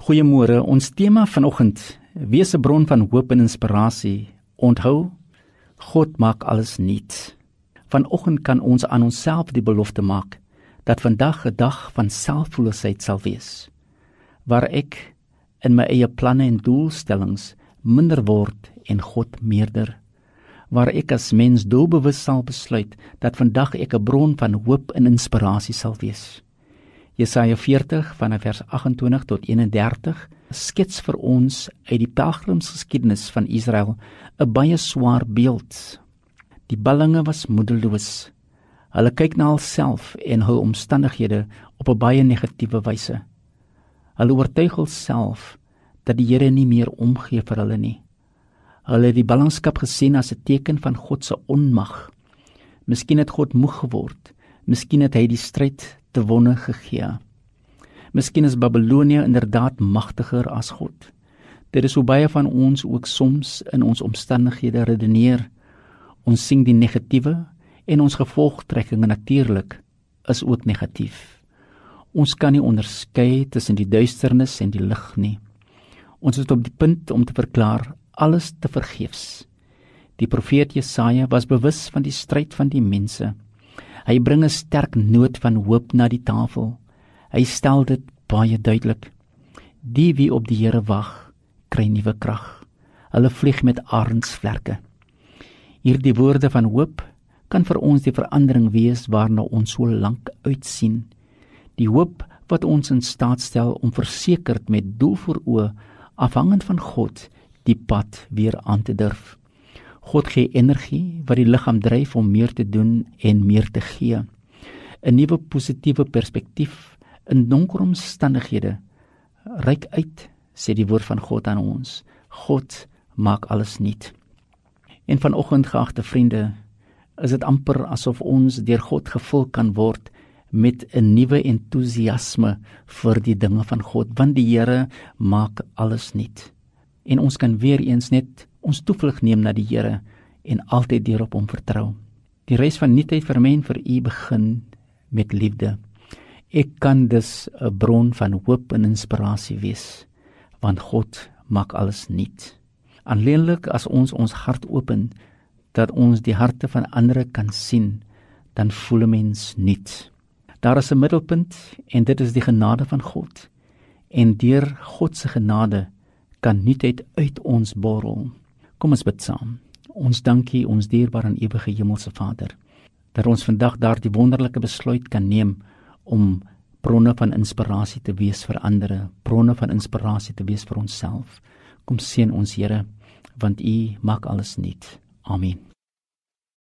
Goeiemôre. Ons tema vanoggend: Wees 'n bron van hoop en inspirasie. Onthou, God maak alles nuut. Vanoggend kan ons aan onsself die belofte maak dat vandag 'n dag van selfvoelheid sal wees waar ek in my eie planne en doelstellings minder word en God meerder waar ek as mens doelbewus sal besluit dat vandag ek 'n bron van hoop en inspirasie sal wees. Jesaja 40 vanaf vers 28 tot 31 skets vir ons uit die pelgrimsgeskiedenis van Israel 'n baie swaar beeld. Die ballinge was moedeloos. Hulle kyk na hulself en hul omstandighede op 'n baie negatiewe wyse. Hulle oortuig hulself dat die Here nie meer omgee vir hulle nie. Hulle het die ballingskap gesien as 'n teken van God se onmag. Miskien het God moeg geword. Miskien het hy die stryd te wonne gegee. Miskien is Babilonie inderdaad magtiger as God. Dit is hoe baie van ons ook soms in ons omstandighede redeneer. Ons sien die negatiewe en ons gevolgtrekkinge natuurlik is ook negatief. Ons kan nie onderskei tussen die duisternis en die lig nie. Ons is op die punt om te verklaar alles te vergeefs. Die profeet Jesaja was bewus van die stryd van die mense. Hy bring 'n sterk noot van hoop na die tafel. Hy stel dit baie duidelik. Die wie op die Here wag, kry nuwe krag. Hulle vlieg met arensvlerke. Hierdie woorde van hoop kan vir ons die verandering wees waarna ons so lank uitsien. Die hoop wat ons in staat stel om versekerd met doel voor oë afhangend van God die pad weer aan te durf. God gee energie wat die liggaam dryf om meer te doen en meer te gee. 'n Nuwe positiewe perspektief in donker omstandighede. Ryk uit, sê die woord van God aan ons. God maak alles nuut. En vanoggend geagte vriende, is dit amper asof ons deur God gevul kan word met 'n nuwe entoesiasme vir die dinge van God, want die Here maak alles nuut. En ons kan weer eens net ons toevlug neem na die Here en altyd deur op hom vertrou. Die res van nuutheid vir men vir u begin met liefde. Ek kan dus 'n bron van hoop en inspirasie wees, want God maak alles nuut. Alleenlik as ons ons hart open dat ons die harte van ander kan sien, dan voel 'n mens nuut. Daar is 'n middelpunt en dit is die genade van God. En deur God se genade kan nuutheid uit ons borrel. Kom ons bid saam. Ons dankie ons dierbare en ewige hemelse Vader dat ons vandag daardie wonderlike besluit kan neem om bronne van inspirasie te wees vir ander, bronne van inspirasie te wees vir onsself. Kom seën ons Here want U maak alles nuut. Amen.